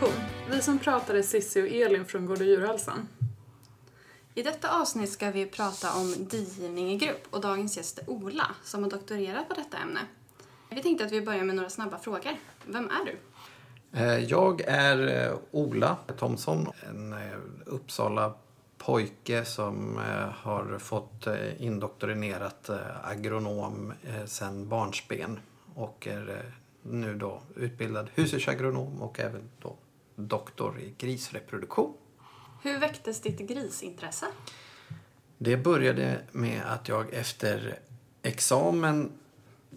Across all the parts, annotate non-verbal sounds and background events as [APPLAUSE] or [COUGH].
Grisproduktion. Vi som pratar är Sissi och Elin från Gård och djurhälsan. I detta avsnitt ska vi prata om digivning i grupp och dagens gäst är Ola som har doktorerat på detta ämne. Vi tänkte att vi börjar med några snabba frågor. Vem är du? Eh, Jag är eh, Ola Thomsson, en eh, Uppsala pojke som har fått indoktrinerat agronom sedan barnsben och är nu då utbildad husdjursagronom och även då doktor i grisreproduktion. Hur väcktes ditt grisintresse? Det började med att jag efter examen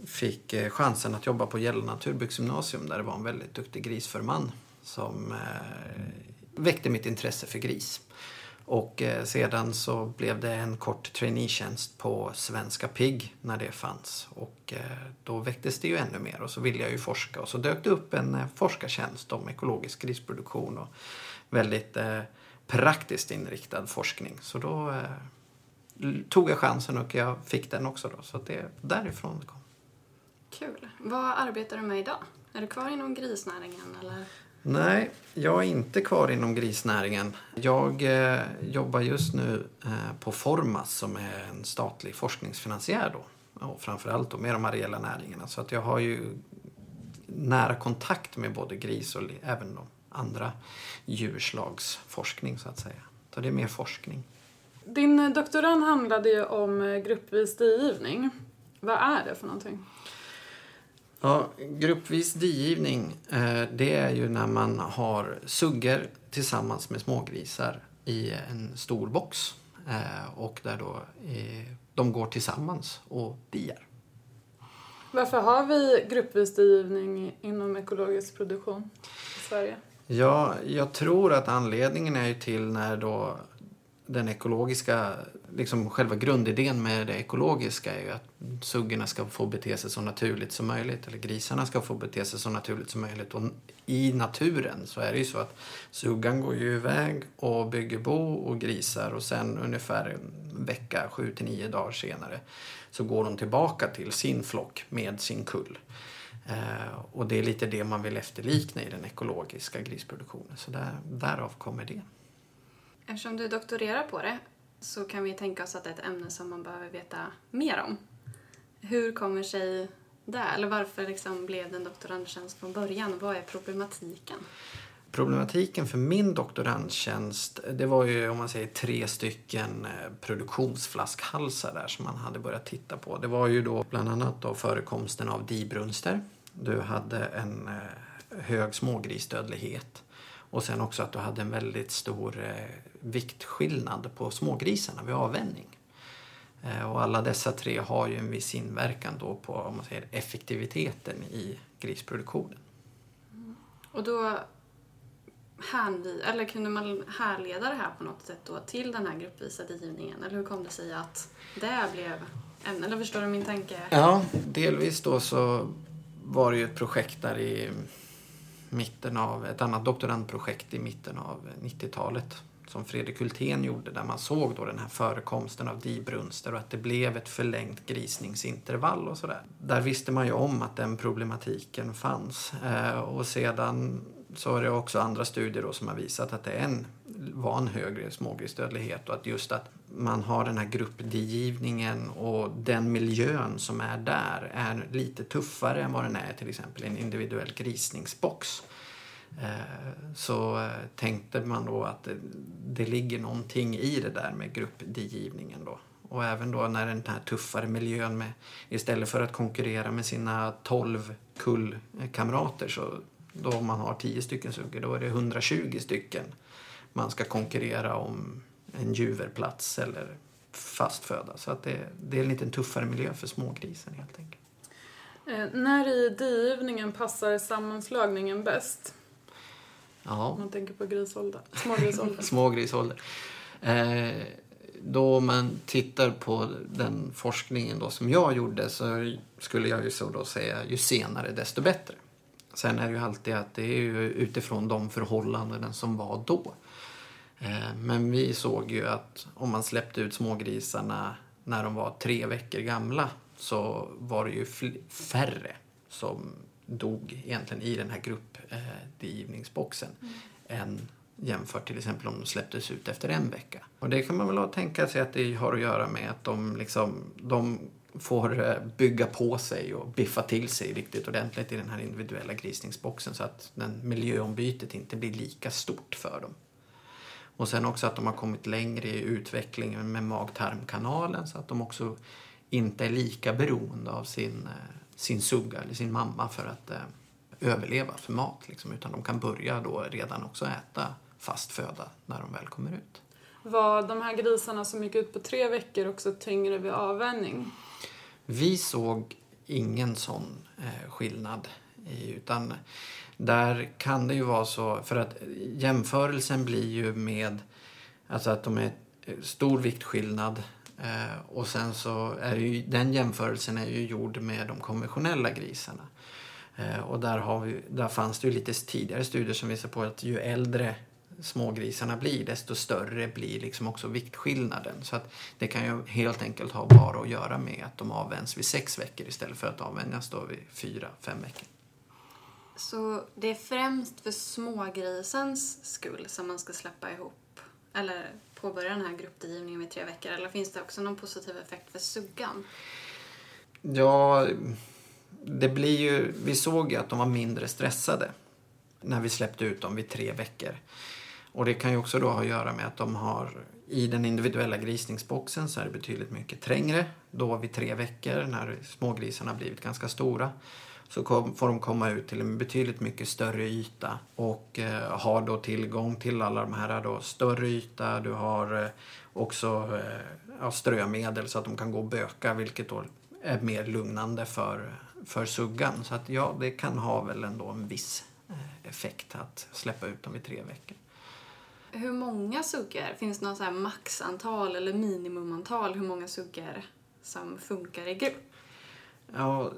fick eh, chansen att jobba på Gällö naturbruksgymnasium där det var en väldigt duktig grisförman som eh, väckte mitt intresse för gris. Och eh, sedan så blev det en kort traineetjänst på Svenska Pigg när det fanns. Och eh, då väcktes det ju ännu mer och så ville jag ju forska och så dök det upp en eh, forskartjänst om ekologisk grisproduktion och väldigt praktiskt inriktad forskning. Så då tog jag chansen och jag fick den också då. Så det är därifrån det kom. Kul. Vad arbetar du med idag? Är du kvar inom grisnäringen eller? Nej, jag är inte kvar inom grisnäringen. Jag eh, jobbar just nu eh, på Formas som är en statlig forskningsfinansiär då. Och framförallt då med de areella näringarna. Så att jag har ju nära kontakt med både gris och även de andra djurslagsforskning så att säga. Så det är mer forskning. Din doktorand handlade ju om eh, gruppvis digivning. Vad är det för någonting? Ja, gruppvis digivning, eh, det är ju när man har suggor tillsammans med smågrisar i en stor box. Eh, och där då eh, de går tillsammans och diar. Varför har vi gruppvis digivning inom ekologisk produktion i Sverige? Ja, jag tror att anledningen är till när då den ekologiska, liksom själva grundidén med det ekologiska är ju att suggorna ska få bete sig så naturligt som möjligt. Eller grisarna ska få bete sig så naturligt som möjligt. Och i naturen så är det ju så att suggan går ju iväg och bygger bo och grisar och sen ungefär en vecka, sju till nio dagar senare så går de tillbaka till sin flock med sin kull. Eh, och det är lite det man vill efterlikna i den ekologiska grisproduktionen. Så där, därav kommer det. Eftersom du doktorerar på det så kan vi tänka oss att det är ett ämne som man behöver veta mer om. Hur kommer sig det? Eller varför liksom blev det en doktorandtjänst från början? Vad är problematiken? Problematiken för min doktorandtjänst, det var ju om man säger tre stycken eh, produktionsflaskhalsar där som man hade börjat titta på. Det var ju då bland annat då förekomsten av dibrunster. Du hade en eh, hög smågrisdödlighet och sen också att du hade en väldigt stor eh, viktskillnad på smågrisarna vid avvänjning. Eh, Och alla dessa tre har ju en viss inverkan då på om man säger, effektiviteten i grisproduktionen. Och då hänvi, eller kunde man härleda det här på något sätt då till den här gruppvisa digivningen? Eller hur kom det sig att det blev ämne? Eller förstår du min tanke? Ja, delvis då så var det ju ett projekt där i mitten av, ett annat doktorandprojekt i mitten av 90-talet som Fredrik Hultén gjorde där man såg då den här förekomsten av dibrunster och att det blev ett förlängt grisningsintervall och sådär. Där visste man ju om att den problematiken fanns eh, och sedan så är det också andra studier då som har visat att det är en, var en högre smågrisdödlighet och att just att man har den här gruppdigivningen och den miljön som är där är lite tuffare än vad den är till exempel i en individuell grisningsbox. Eh, så eh, tänkte man då att det, det ligger någonting i det där med gruppdigivningen då. Och även då när den här tuffare miljön med, istället för att konkurrera med sina 12 kullkamrater så då om man har 10 stycken suggor då är det 120 stycken man ska konkurrera om en juverplats eller fast föda. Så att det, det är en lite tuffare miljö för smågrisen helt enkelt. Eh, när i digivningen passar sammanslagningen bäst? Ja. Om man tänker på grisålder, smågrisålder. [LAUGHS] smågrisålder. Eh, då man tittar på den forskningen då som jag gjorde så skulle jag ju så då säga ju senare desto bättre. Sen är det ju alltid att det är utifrån de förhållanden som var då. Eh, men vi såg ju att om man släppte ut smågrisarna när de var tre veckor gamla så var det ju färre som dog egentligen i den här gruppdigivningsboxen mm. än jämfört till exempel om de släpptes ut efter en vecka. Och det kan man väl tänka sig att det har att göra med att de, liksom, de får eh, bygga på sig och biffa till sig riktigt ordentligt i den här individuella grisningsboxen så att den miljöombytet inte blir lika stort för dem. Och sen också att de har kommit längre i utvecklingen med mag-tarmkanalen så att de också inte är lika beroende av sin, eh, sin sugga eller sin mamma för att eh, överleva för mat. Liksom, utan de kan börja då redan också äta fast föda när de väl kommer ut. Var de här grisarna som gick ut på tre veckor också tyngre vid avvänjning? Vi såg ingen sån eh, skillnad. Utan där kan det ju vara så, för att jämförelsen blir ju med alltså att de är stor viktskillnad eh, och sen så är ju, den jämförelsen är ju gjord med de konventionella grisarna. Eh, och där, har vi, där fanns det ju lite tidigare studier som visar på att ju äldre smågrisarna blir desto större blir liksom också viktskillnaden. Så att det kan ju helt enkelt ha bara att göra med att de avvänds vid sex veckor istället för att avvänjas då vid fyra, fem veckor. Så det är främst för smågrisens skull som man ska släppa ihop eller påbörja den här gruppdrivningen vid tre veckor? Eller finns det också någon positiv effekt för suggan? Ja, det blir ju, vi såg ju att de var mindre stressade när vi släppte ut dem vid tre veckor. Och det kan ju också då ha att göra med att de har i den individuella grisningsboxen så är det betydligt mycket trängre. Då vid tre veckor när smågrisarna blivit ganska stora så kom, får de komma ut till en betydligt mycket större yta och eh, har då tillgång till alla de här då, större yta. Du har eh, också eh, strömedel så att de kan gå och böka vilket då är mer lugnande för, för suggan. Så att ja, det kan ha väl ändå en viss eh, effekt att släppa ut dem i tre veckor. Hur många suggor? Finns det något så maxantal eller minimumantal hur många suggor som funkar i grupp? Ja,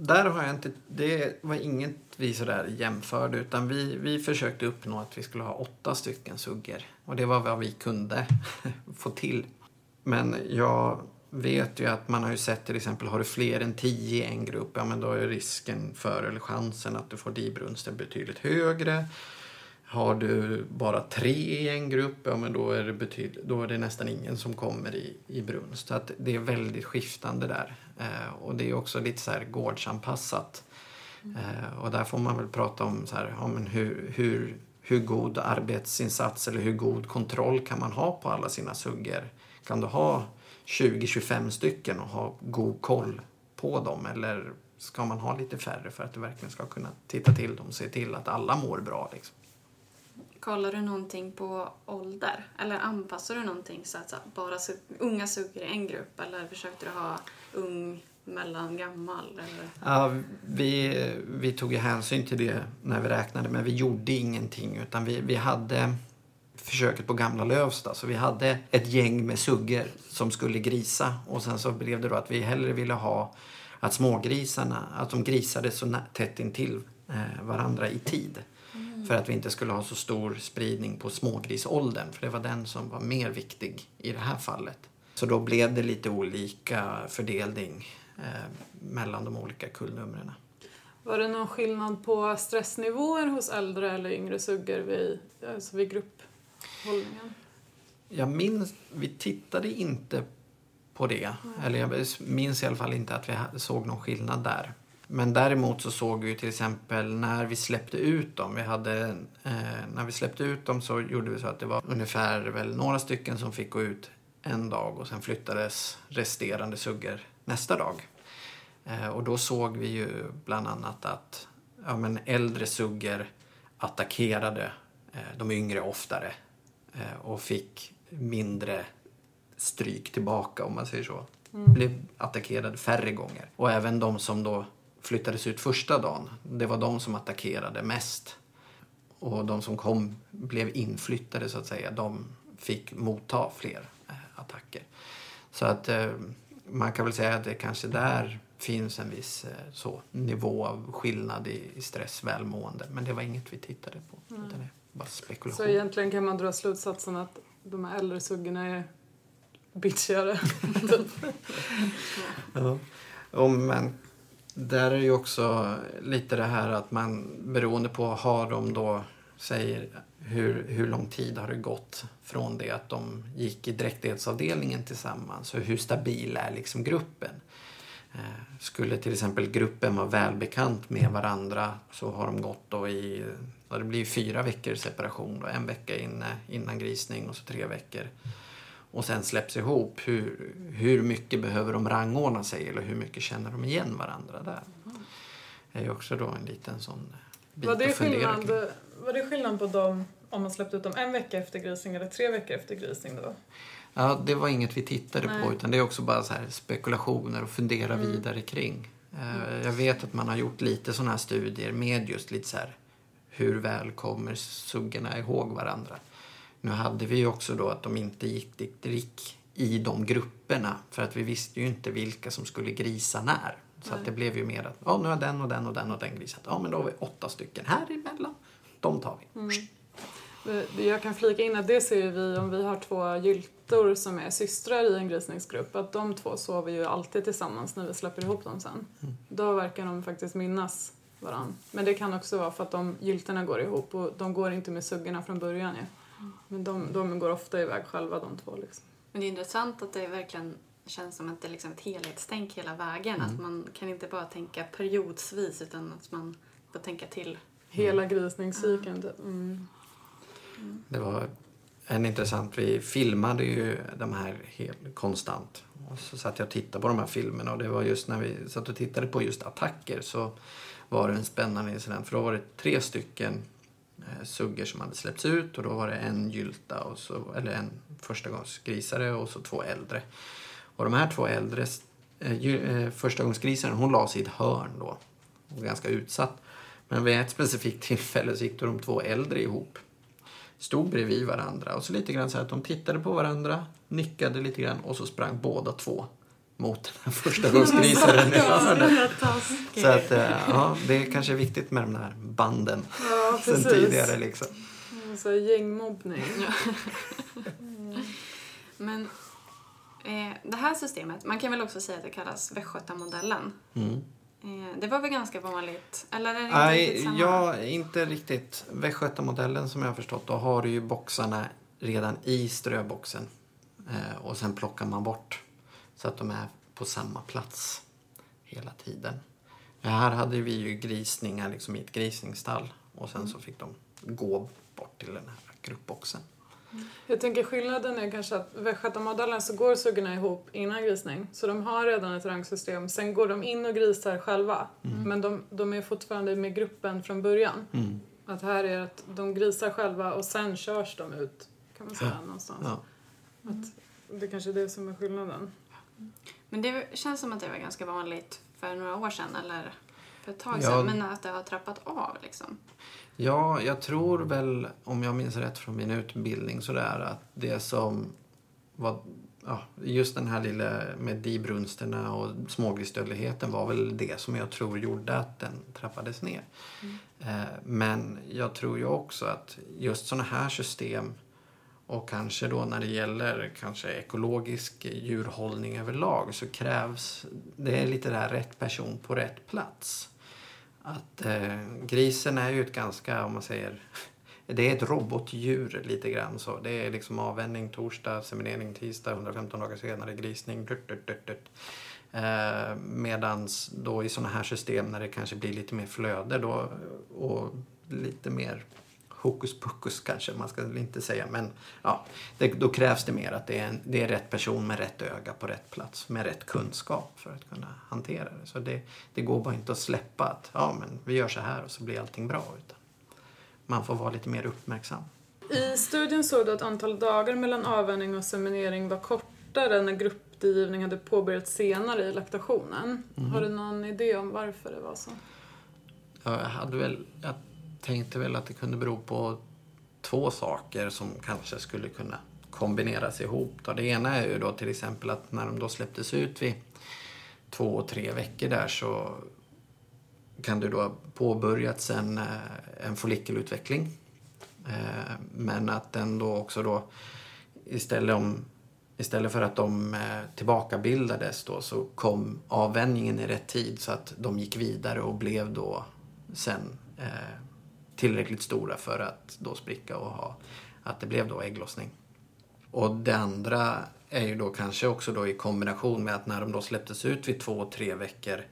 där har jag inte, det var inget vi sådär jämförde utan vi, vi försökte uppnå att vi skulle ha åtta stycken suggor. Och det var vad vi kunde [LAUGHS] få till. Men jag vet ju att man har ju sett till exempel, har du fler än tio i en grupp, ja men då är risken för, eller chansen att du får dibrunsten betydligt högre. Har du bara tre i en grupp, ja men då är det, betyd, då är det nästan ingen som kommer i, i brunst. Så att det är väldigt skiftande där. Eh, och det är också lite så här gårdsanpassat. Eh, och där får man väl prata om så här, ja, men hur, hur, hur god arbetsinsats eller hur god kontroll kan man ha på alla sina suggor? Kan du ha 20-25 stycken och ha god koll på dem eller ska man ha lite färre för att du verkligen ska kunna titta till dem och se till att alla mår bra? Liksom? Kollar du någonting på ålder? Eller anpassar du någonting så att bara su unga suger i en grupp? Eller försökte du ha ung, mellan, gammal? Eller? Ja, vi, vi tog ju hänsyn till det när vi räknade men vi gjorde ingenting utan vi, vi hade försöket på Gamla Lövsta. Så vi hade ett gäng med suggor som skulle grisa och sen så blev det då att vi hellre ville ha att smågrisarna, att de grisade så tätt intill eh, varandra i tid. För att vi inte skulle ha så stor spridning på smågrisåldern. För det var den som var mer viktig i det här fallet. Så då blev det lite olika fördelning eh, mellan de olika kullnumren. Var det någon skillnad på stressnivåer hos äldre eller yngre suggor vid, alltså vid grupphållningen? Jag minns, vi tittade inte på det. Mm. Eller jag minns i alla fall inte att vi såg någon skillnad där. Men däremot så såg vi till exempel när vi släppte ut dem. Vi hade, eh, när vi släppte ut dem så gjorde vi så att det var ungefär väl några stycken som fick gå ut en dag och sen flyttades resterande suggor nästa dag. Eh, och då såg vi ju bland annat att ja, men äldre suggor attackerade eh, de yngre oftare eh, och fick mindre stryk tillbaka om man säger så. Mm. Blev attackerade färre gånger. Och även de som då flyttades ut första dagen, det var de som attackerade mest. Och de som kom, blev inflyttade så att säga, de fick motta fler eh, attacker. Så att eh, man kan väl säga att det kanske där finns en viss eh, så, nivå av skillnad i, i stress, välmående. Men det var inget vi tittade på. Mm. Utan det bara spekulation. Så egentligen kan man dra slutsatsen att de här äldre suggorna är bitchigare? [LAUGHS] ja. Och, men där är ju också lite det här att man beroende på har de då säger hur, hur lång tid har det gått från det att de gick i dräktighetsavdelningen tillsammans och hur stabil är liksom gruppen. Eh, skulle till exempel gruppen vara välbekant med varandra så har de gått då i, det blir fyra veckor separation då, en vecka inne, innan grisning och så tre veckor. Och sen släpps ihop, hur, hur mycket behöver de rangordna sig eller hur mycket känner de igen varandra där? Det är också då en liten sån bit Var det, att fundera kring. skillnad, var det skillnad på dem om man släppte ut dem en vecka efter grisning eller tre veckor efter grisning då? Ja, det var inget vi tittade på Nej. utan det är också bara så här spekulationer och fundera vidare kring. Eh, Jag vet att man har gjort lite sådana här studier med just lite så här hur väl kommer suggorna ihåg varandra. Nu hade vi ju också då att de inte gick dick i de grupperna för att vi visste ju inte vilka som skulle grisa när. Så det blev ju mer att ja, nu har den och den och den och den grisat. Ja, men då har vi åtta stycken här emellan. De tar vi. Det- Jag kan flika in att det ser vi om vi har två gyltor som är systrar i en grisningsgrupp. Att de två sover ju alltid tillsammans när vi släpper ihop dem sen. Då verkar de faktiskt minnas varann. Men det kan också vara för att de gyltorna går ihop och de går inte med suggorna från början ju. Men de, de går ofta iväg själva de två liksom. Men det är intressant att det verkligen känns som att det är liksom ett helhetstänk hela vägen. Att man kan inte bara tänka periodsvis utan att man får tänka till. Hela grisningscykeln typ. Mm. Det var en intressant, vi filmade ju de här helt konstant. Och så satt jag och tittade på de här filmerna och det var just när vi satt och tittade på just attacker så var det en spännande incident. För då var det tre stycken Eh, suggor som hade släppts ut och då var det en gylta, och så, eller en förstagångsgrisare och så två äldre. Och de här två äldre, eh, eh, förstagångsgrisaren hon la sig i ett hörn då. Och ganska utsatt. Men vid ett specifikt tillfälle så gick då de två äldre ihop stod bredvid varandra och så lite grann så här att de tittade på varandra, nickade lite grann och så sprang båda två mot den här första gångsgrisaren i hörnet. Så att, eh, ja, det är kanske viktigt med de där banden Ja, [LAUGHS] sen tidigare liksom. Så gängmobbning. [LAUGHS] Men eh, det här systemet, man kan väl också säga att det kallas Västgötamodellen. Mm. Eh, det var väl ganska vanligt? Eller är det inte Nej, riktigt samma? ja, inte riktigt. Västgötamodellen som jag har förstått, då har du ju boxarna redan i ströboxen. Eh, och sen plockar man bort så att de är på samma plats hela tiden. Ja, här hade vi ju grisningar liksom i ett grisningsstall och sen så fick de gå bort till den här gruppboxen. Jag tänker skillnaden är kanske att västgötamodellen så går suggorna ihop innan grisning. Så de har redan ett rangsystem. Sen går de in och grisar själva. Men de, de är fortfarande med gruppen från början. Mm. Att här är att de grisar själva och sen körs de ut. Kan man säga någonstans. Ja. Att det kanske är det som är skillnaden. Men det känns som att det var ganska vanligt för några år sedan eller för ett tag Ja. sedan. Men att det har trappat av liksom. Ja, jag tror väl, om jag minns rätt från min utbildning, sådär att det som var, ja, just den här lilla med dibrunsterna och smågrisdödligheten var väl det som jag tror gjorde att den trappades ner. Eh, men jag tror ju också att just sådana här system och kanske då när det gäller kanske ekologisk djurhållning överlag så krävs det är lite det här rätt person på rätt plats. Att eh, grisen är ju ett ganska, om man säger, [LAUGHS] det är ett robotdjur lite grann så. Det är liksom avvänjning torsdag, seminering tisdag, 115 dagar senare grisning. Dut, dut, dut, dut. Eh, medans då i sådana här system när det kanske blir lite mer flöde då och lite mer hokus pokus kanske man ska inte säga men ja, det, då krävs det mer att det är, en, det är rätt person med rätt öga på rätt plats med rätt kunskap för att kunna hantera det. Så det, det går bara inte att släppa att ja men vi gör så här och så blir allting bra utan man får vara lite mer uppmärksam. I studien såg du att antalet dagar mellan avvänjning och seminering var kortare när gruppdigivning hade påbörjats senare i laktationen. Har du någon idé om varför det var så? Jag hade väl, jag tänkte väl att det kunde bero på två saker som kanske skulle kunna kombineras ihop. Då. Det ena är ju då till exempel att när de då släpptes ut vid två, tre veckor där så kan det då ha påbörjats en, eh, en follikelutveckling. Eh, men att den då också då istället om istället för att de eh, tillbakabildades då så kom avvänjningen i rätt tid så att de gick vidare och blev då sen tillräckligt stora för att då spricka och ha att det blev då ägglossning. Och det andra är ju då kanske också då i kombination med att när de då släpptes ut vid två, tre veckor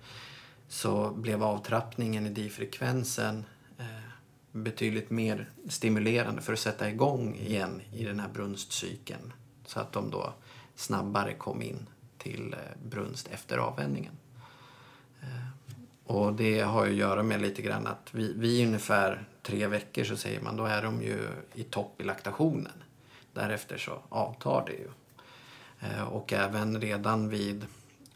så blev avtrappningen i difrekvensen eh, betydligt mer stimulerande för att sätta igång igen i den här brunstcykeln. Så att de då snabbare kom in till eh, brunst efter avvändningen. Eh, och det har ju att göra med lite grann att vi, vid ungefär tre veckor så säger man då är de ju i topp i laktationen. Därefter så avtar det ju. Eh, och även redan vid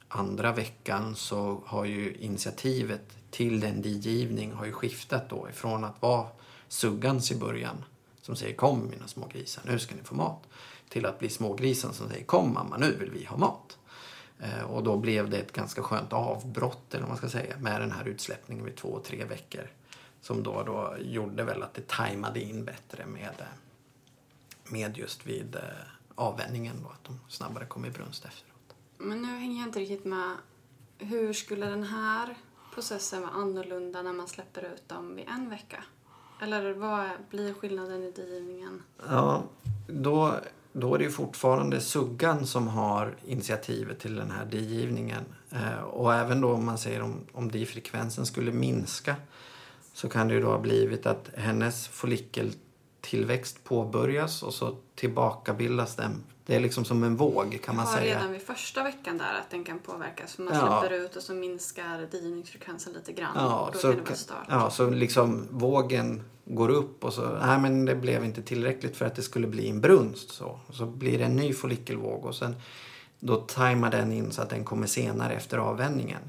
andra veckan så har ju initiativet till den digivning har ju skiftat då ifrån att vara suggans i början som säger kom mina små grisar, nu ska ni få mat. Till att bli smågrisen som säger kom mamma, nu vill vi ha mat. Eh, och då blev det ett ganska skönt avbrott eller vad man ska säga med den här utsläppningen vid två, tre veckor. Som då, då gjorde väl att det tajmade in bättre med, med just vid eh, avvändningen då, att de snabbare kom i brunst efteråt. Men nu hänger jag inte riktigt med. Hur skulle den här processen vara annorlunda när man släpper ut dem vid en vecka? Eller vad blir skillnaden i digivningen? Ja, då, då är det ju fortfarande suggan som har initiativet till den här digivningen. Eh, och även då om man säger om, om digfrekvensen skulle minska så kan det ju då ha blivit att hennes follikeltillväxt påbörjas och så tillbakabildas den. Det är liksom som en våg kan man säga. redan vid första veckan där att den kan påverkas. Man Ja. släpper ut och så minskar digivningsfrekvensen lite grann. Ja, och då så, kan det vara start. ja, så liksom vågen går upp och så, nej men det blev inte tillräckligt för att det skulle bli en brunst. Så, och så blir det en ny follikelvåg och sen då tajmar den in så att den kommer senare efter avvändningen.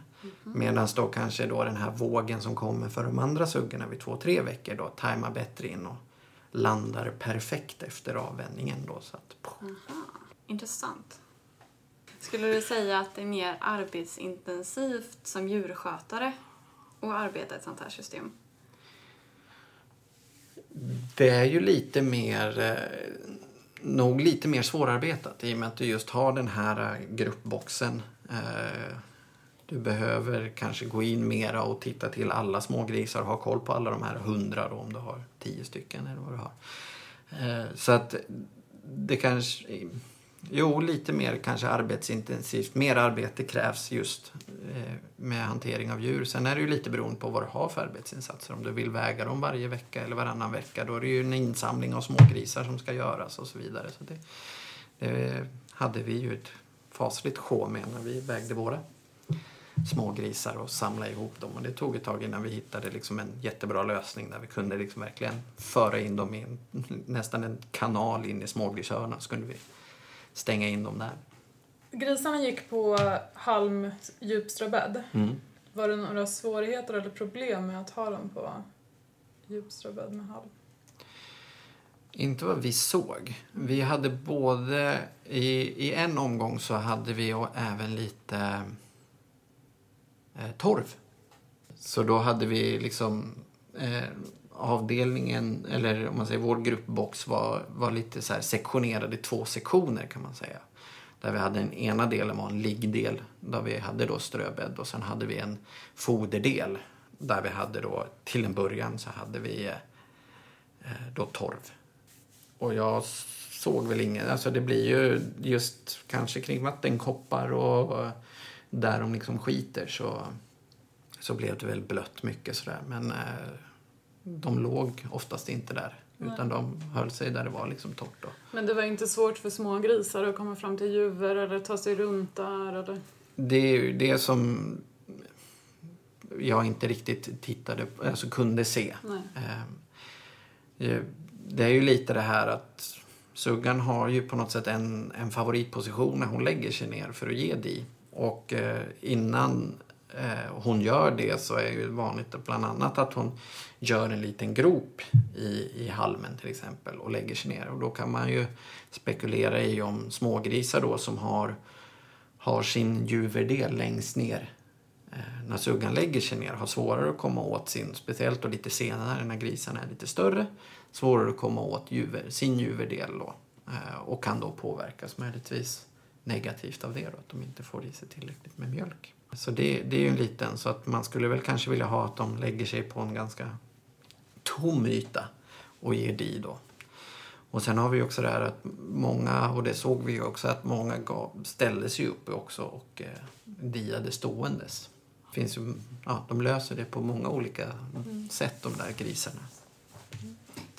Medan då kanske då den här vågen som kommer för de andra suggorna vid två, tre veckor då tajmar bättre in och landar perfekt efter avvändningen då. Så att, Aha, intressant. Skulle du säga att det är mer arbetsintensivt som djurskötare att arbeta i ett sånt här system? Det är ju lite mer, eh, nog lite mer svårarbetat i och med att du just har den här eh, gruppboxen. Eh, du behöver kanske gå in mera och titta till alla smågrisar och ha koll på alla de här hundra då, om du har tio stycken eller vad du har. Eh, så att det kanske, jo lite mer kanske arbetsintensivt. Mer arbete krävs just eh, med hantering av djur. Sen är det ju lite beroende på vad du har för arbetsinsatser. Om du vill väga dem varje vecka eller varannan vecka då är det ju en insamling av smågrisar som ska göras och så vidare. Så det, det hade vi ju ett fasligt sjå med när vi vägde våra smågrisar och samla ihop dem. Och det tog ett tag innan vi hittade liksom en jättebra lösning där vi kunde liksom verkligen föra in dem i en, nästan en kanal in i smågrishörnan så kunde vi stänga in dem där. Grisarna gick på halm djupströbädd. Mm. Var det några svårigheter eller problem med att ha dem på djupströbädd med halm? Inte vad vi såg. Vi hade både, i, i en omgång så hade vi och även lite eh, torv. Så då hade vi liksom eh, avdelningen, eller om man säger vår gruppbox var, var lite så här sektionerad i två sektioner kan man säga. Där vi hade den ena delen var en liggdel där vi hade då ströbädd och sen hade vi en foderdel där vi hade då till en början så hade vi eh, eh då torv. Och jag såg väl ingen, alltså det blir ju just kanske kring vattenkoppar och där de liksom skiter så, så blev det väl blött mycket sådär. Men eh, de låg oftast inte där. Utan de höll sig där det var liksom torrt. Då. Men det var inte svårt för små grisar att komma fram till juver eller ta sig runt där eller? Det är ju det som jag inte riktigt tittade, alltså kunde se. Nej. Eh, Det är ju lite det här att suggan har ju på något sätt en, en favoritposition när hon lägger sig ner för att ge di. Och eh, innan eh, hon gör det så är det vanligt att bland annat att hon gör en liten grop i, i halmen till exempel och lägger sig ner. Och då kan man ju spekulera i om smågrisar då som har, har sin juverdel längst ner eh, när suggan lägger sig ner har svårare att komma åt sin, speciellt då lite senare när grisarna är lite större, svårare att komma åt juver, sin juverdel då. Och kan då påverkas möjligtvis negativt av det då, att de inte får i sig tillräckligt med mjölk. Så det, det är ju en liten, så att man skulle väl kanske vilja ha att de lägger sig på en ganska tom yta och ger di då. Och sen har vi också det här att många, och det såg vi också, att många gav, ställde sig upp också och eh, diade ståendes. Finns ju, ja, de löser det på många olika mm. sätt de där grisarna.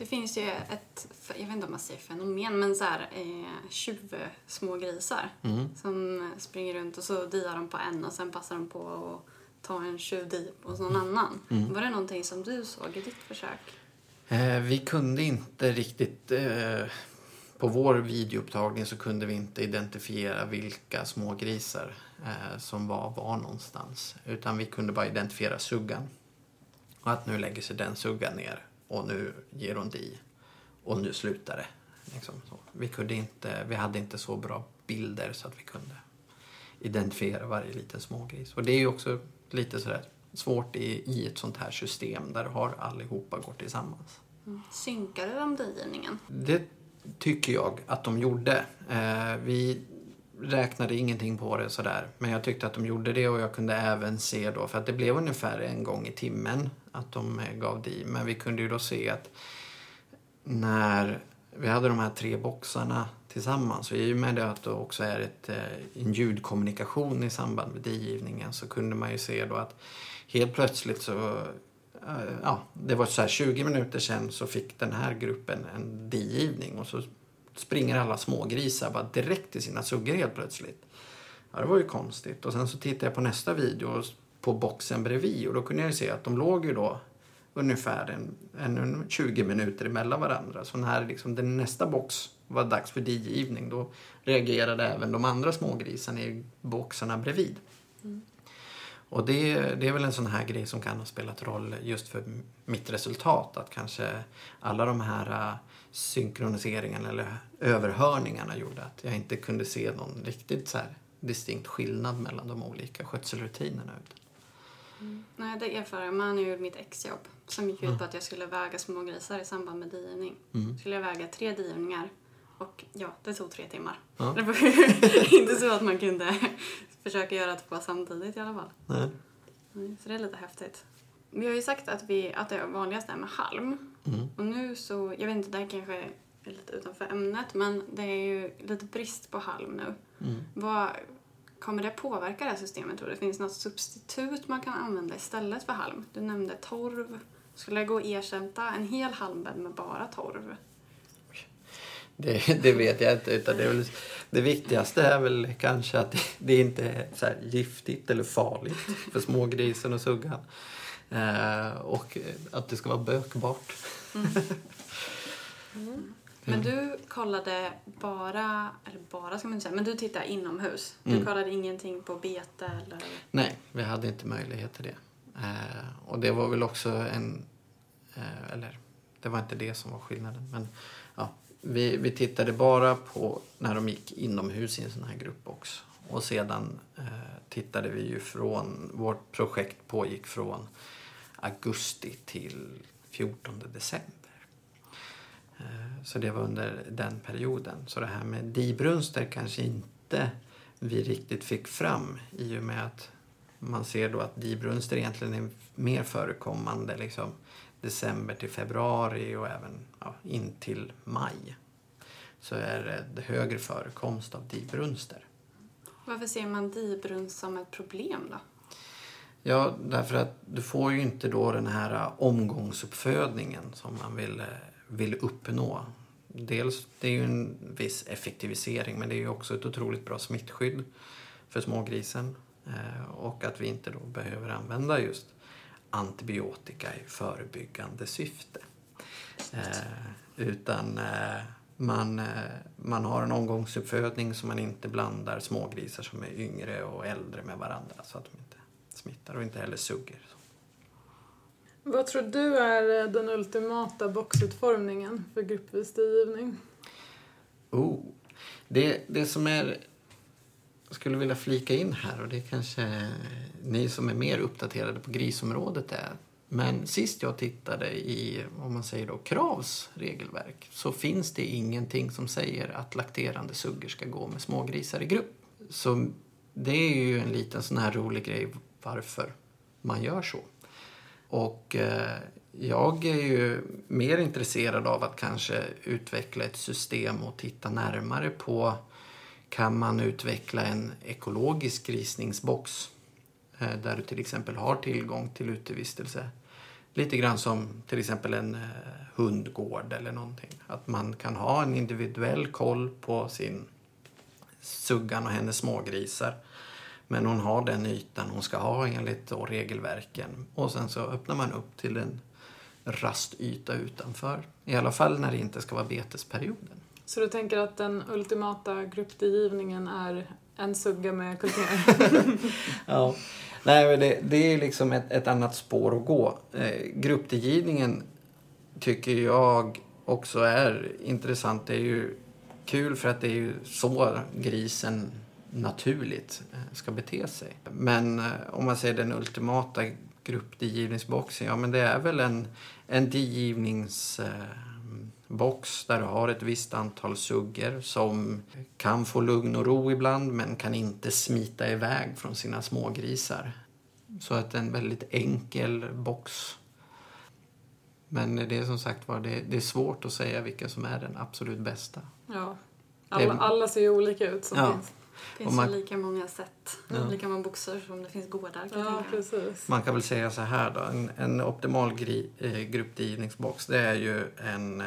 Det finns ju ett, jag vet inte om man säger fenomen, men så här eh, tjuv små grisar mm. som springer runt och så diar de på en och sen passar de på att ta en tjuvdi hos någon annan. Mm. Var det någonting som du såg i ditt försök? Eh, vi kunde inte riktigt... Eh, på vår videoupptagning så kunde vi inte identifiera vilka smågrisar eh, som var var någonstans. Utan vi kunde bara identifiera suggan. Och att nu lägger sig den suggan ner och nu ger hon di. Och nu slutar det. Liksom vi, kunde inte, vi hade inte så bra bilder så att vi kunde identifiera varje liten smågris. Och det är ju också lite sådär svårt i, i ett sånt här system där du har allihopa går tillsammans. Mm. Synkade de digivningen? Det tycker jag att de gjorde. Eh, vi räknade ingenting på det sådär. Men jag tyckte att de gjorde det och jag kunde även se då, för att det blev ungefär en gång i timmen att de gav di. Men vi kunde ju då se att när vi hade de här tre boxarna tillsammans och i och med det att det också är ett, eh, en ljudkommunikation i samband med digivningen så kunde man ju se då att helt plötsligt så eh, ja, det var så här 20 minuter sen så fick den här gruppen en digivning och så springer alla smågrisar bara direkt till sina suggor helt plötsligt. Ja, det var ju konstigt. Och sen så tittade jag på nästa video på boxen bredvid och då kunde jag se att de låg ju då ungefär en, en 20 minuter emellan varandra. Så när liksom den nästa box var dags för digivning då reagerade även de andra smågrisarna i boxarna bredvid. Mm. Och det, det är väl en sån här grej som kan ha spelat roll just för mitt resultat. Att kanske alla de här synkroniseringarna eller överhörningarna gjorde att jag inte kunde se någon riktigt så distinkt skillnad mellan de olika skötselrutinerna. Mm. Nej, det erfar jag. Man gjorde mitt exjobb som gick ut mm. på att jag skulle väga små grisar i samband med diivning. Mm. skulle jag väga tre diivningar och ja, det tog tre timmar. Ja. Det var [LAUGHS] inte så att man kunde [LAUGHS] försöka göra två samtidigt i alla fall. Nej. Så det är lite häftigt. Vi har ju sagt att, vi, att det vanligaste är med halm. Mm. Och nu så, jag vet inte, det här kanske är lite utanför ämnet, men det är ju lite brist på halm nu. Mm. Vad, kommer det påverka det här systemet tror du? Finns det något substitut man kan använda istället för halm? Du nämnde torv. Skulle det gå att ersätta en hel halmbädd med bara torv? Det, det, vet jag inte. Utan det, väl, det viktigaste är väl kanske att det, det inte är giftigt eller farligt för smågrisen och suggan. Eh, och att det ska vara bökbart. Mm. Mm. Men du kollade bara, eller bara ska man inte säga, men du tittade inomhus. Du mm. kollade ingenting på bete eller? Nej, vi hade inte möjlighet till det. Eh, och det var väl också en, eh, eller det var inte det som var skillnaden. Men ja, vi, vi tittade bara på när de gick inomhus i en sån här grupp också. Och sedan eh, tittade vi ju från, vårt projekt pågick från augusti till 14 december. Eh, så det var under den perioden. Så det här med dibrunster kanske inte vi riktigt fick fram i och med att man ser då att dibrunster egentligen är mer förekommande liksom december till februari och även ja, in till maj. Så är det högre förekomst av dibrunster. Varför ser man dibrunst som ett problem då? Ja, därför att du får ju inte då den här omgångsuppfödningen som man vill vill uppnå. Dels det är ju en viss effektivisering men det är ju också ett otroligt bra smittskydd för smågrisen. Eh, och att vi inte då behöver använda just antibiotika i förebyggande syfte. Eh, utan eh, man, eh, man har en omgångsuppfödning så man inte blandar smågrisar som är yngre och äldre med varandra så att de smittar och inte heller suger. Vad tror du är den ultimata boxutformningen för gruppvis digivning? Oh. Det, det som är... Jag skulle vilja flika in här och det kanske ni som är mer uppdaterade på grisområdet är. Men sist jag tittade i, om man säger då, Kravs regelverk så finns det ingenting som säger att lakterande suggor ska gå med smågrisar i grupp. Så det är ju en liten sån här rolig grej varför man gör så. Och eh, jag är ju mer intresserad av att kanske utveckla ett system och titta närmare på kan man utveckla en ekologisk grisningsbox eh, där du till exempel har tillgång till utevistelse. Lite grann som till exempel en eh, hundgård eller någonting. Att man kan ha en individuell koll på sin suggan och hennes smågrisar. Men hon har den ytan hon ska ha enligt då regelverken. Och sen så öppnar man upp till en rastyta utanför. I alla fall när det inte ska vara betesperioden. Så du tänker att den ultimata gruppdigivningen är en sugga med kultingar? [LAUGHS] ja. Nej, det, det är liksom ett, ett, annat spår att gå. Eh, gruppdigivningen tycker jag också är intressant. Det är ju kul för att det är ju så grisen naturligt eh, ska bete sig. Men eh, om man säger den ultimata gruppdigivningsboxen, ja men det är väl en, en digivningsbox där du har ett visst antal suggor som kan få lugn och ro ibland men kan inte smita iväg från sina smågrisar. Så att en väldigt enkel box. Men det är som sagt var, det, det, är svårt att säga vilka som är den absolut bästa. Ja, alla, alla ser ju olika ut som ja. finns. Det finns man, ju lika många sätt, ja. lika många boxar som det finns gårdar. Kan ja, precis. Man kan väl säga så här då, en, en optimal gri, eh, gruppdrivningsbox det är ju en, eh,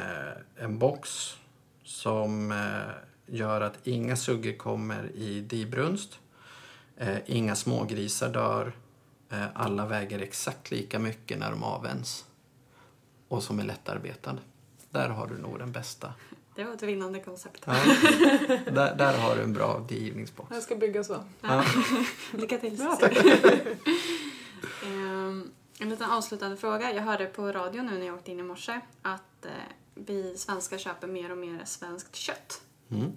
en box som eh, gör att inga suggor kommer i dibrunst, eh, inga smågrisar dör, eh, alla väger exakt lika mycket när de avvänds och som är lättarbetad. Där har du nog den bästa det var ett vinnande koncept. Ja. där, där, har du en bra digivningsbox. Jag ska bygga så. Ja. [LAUGHS] Lycka till ja, um, [LAUGHS] En liten avslutande fråga. Jag hörde på radio nu när jag åkte in i morse att eh, vi svenskar köper mer och mer svenskt kött. Mm.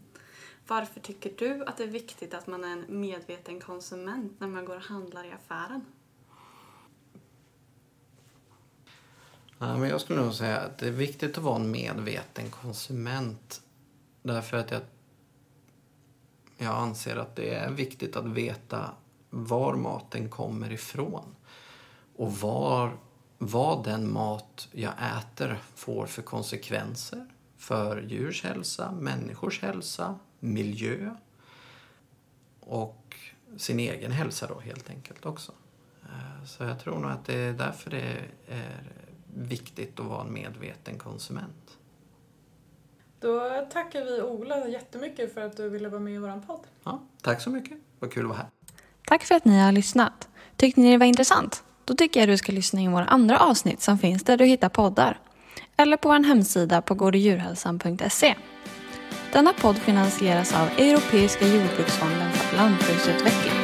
Varför tycker du att det är viktigt att man är en medveten konsument när man går och handlar i affären? Ja, men jag skulle nog säga att det är viktigt att vara en medveten konsument. Därför att jag, jag anser att det är viktigt att veta var maten kommer ifrån. Och var, vad den mat jag äter får för konsekvenser för djurs hälsa, människors hälsa, miljö och sin egen hälsa då helt enkelt också. Eh, så jag tror nog att det är därför det är viktigt att vara en medveten konsument. Då tackar vi Ola jättemycket för att du ville vara med i vår podd. Ja, tack så mycket. Vad kul att vara här. Tack för att ni har lyssnat. Tyckte ni det var intressant? Då tycker jag du ska lyssna in våra andra avsnitt som finns där du hittar poddar. Eller på vår hemsida på gårddjurhälsan.se. Denna podd finansieras av Europeiska jordbruksfonden för lantbruksutveckling.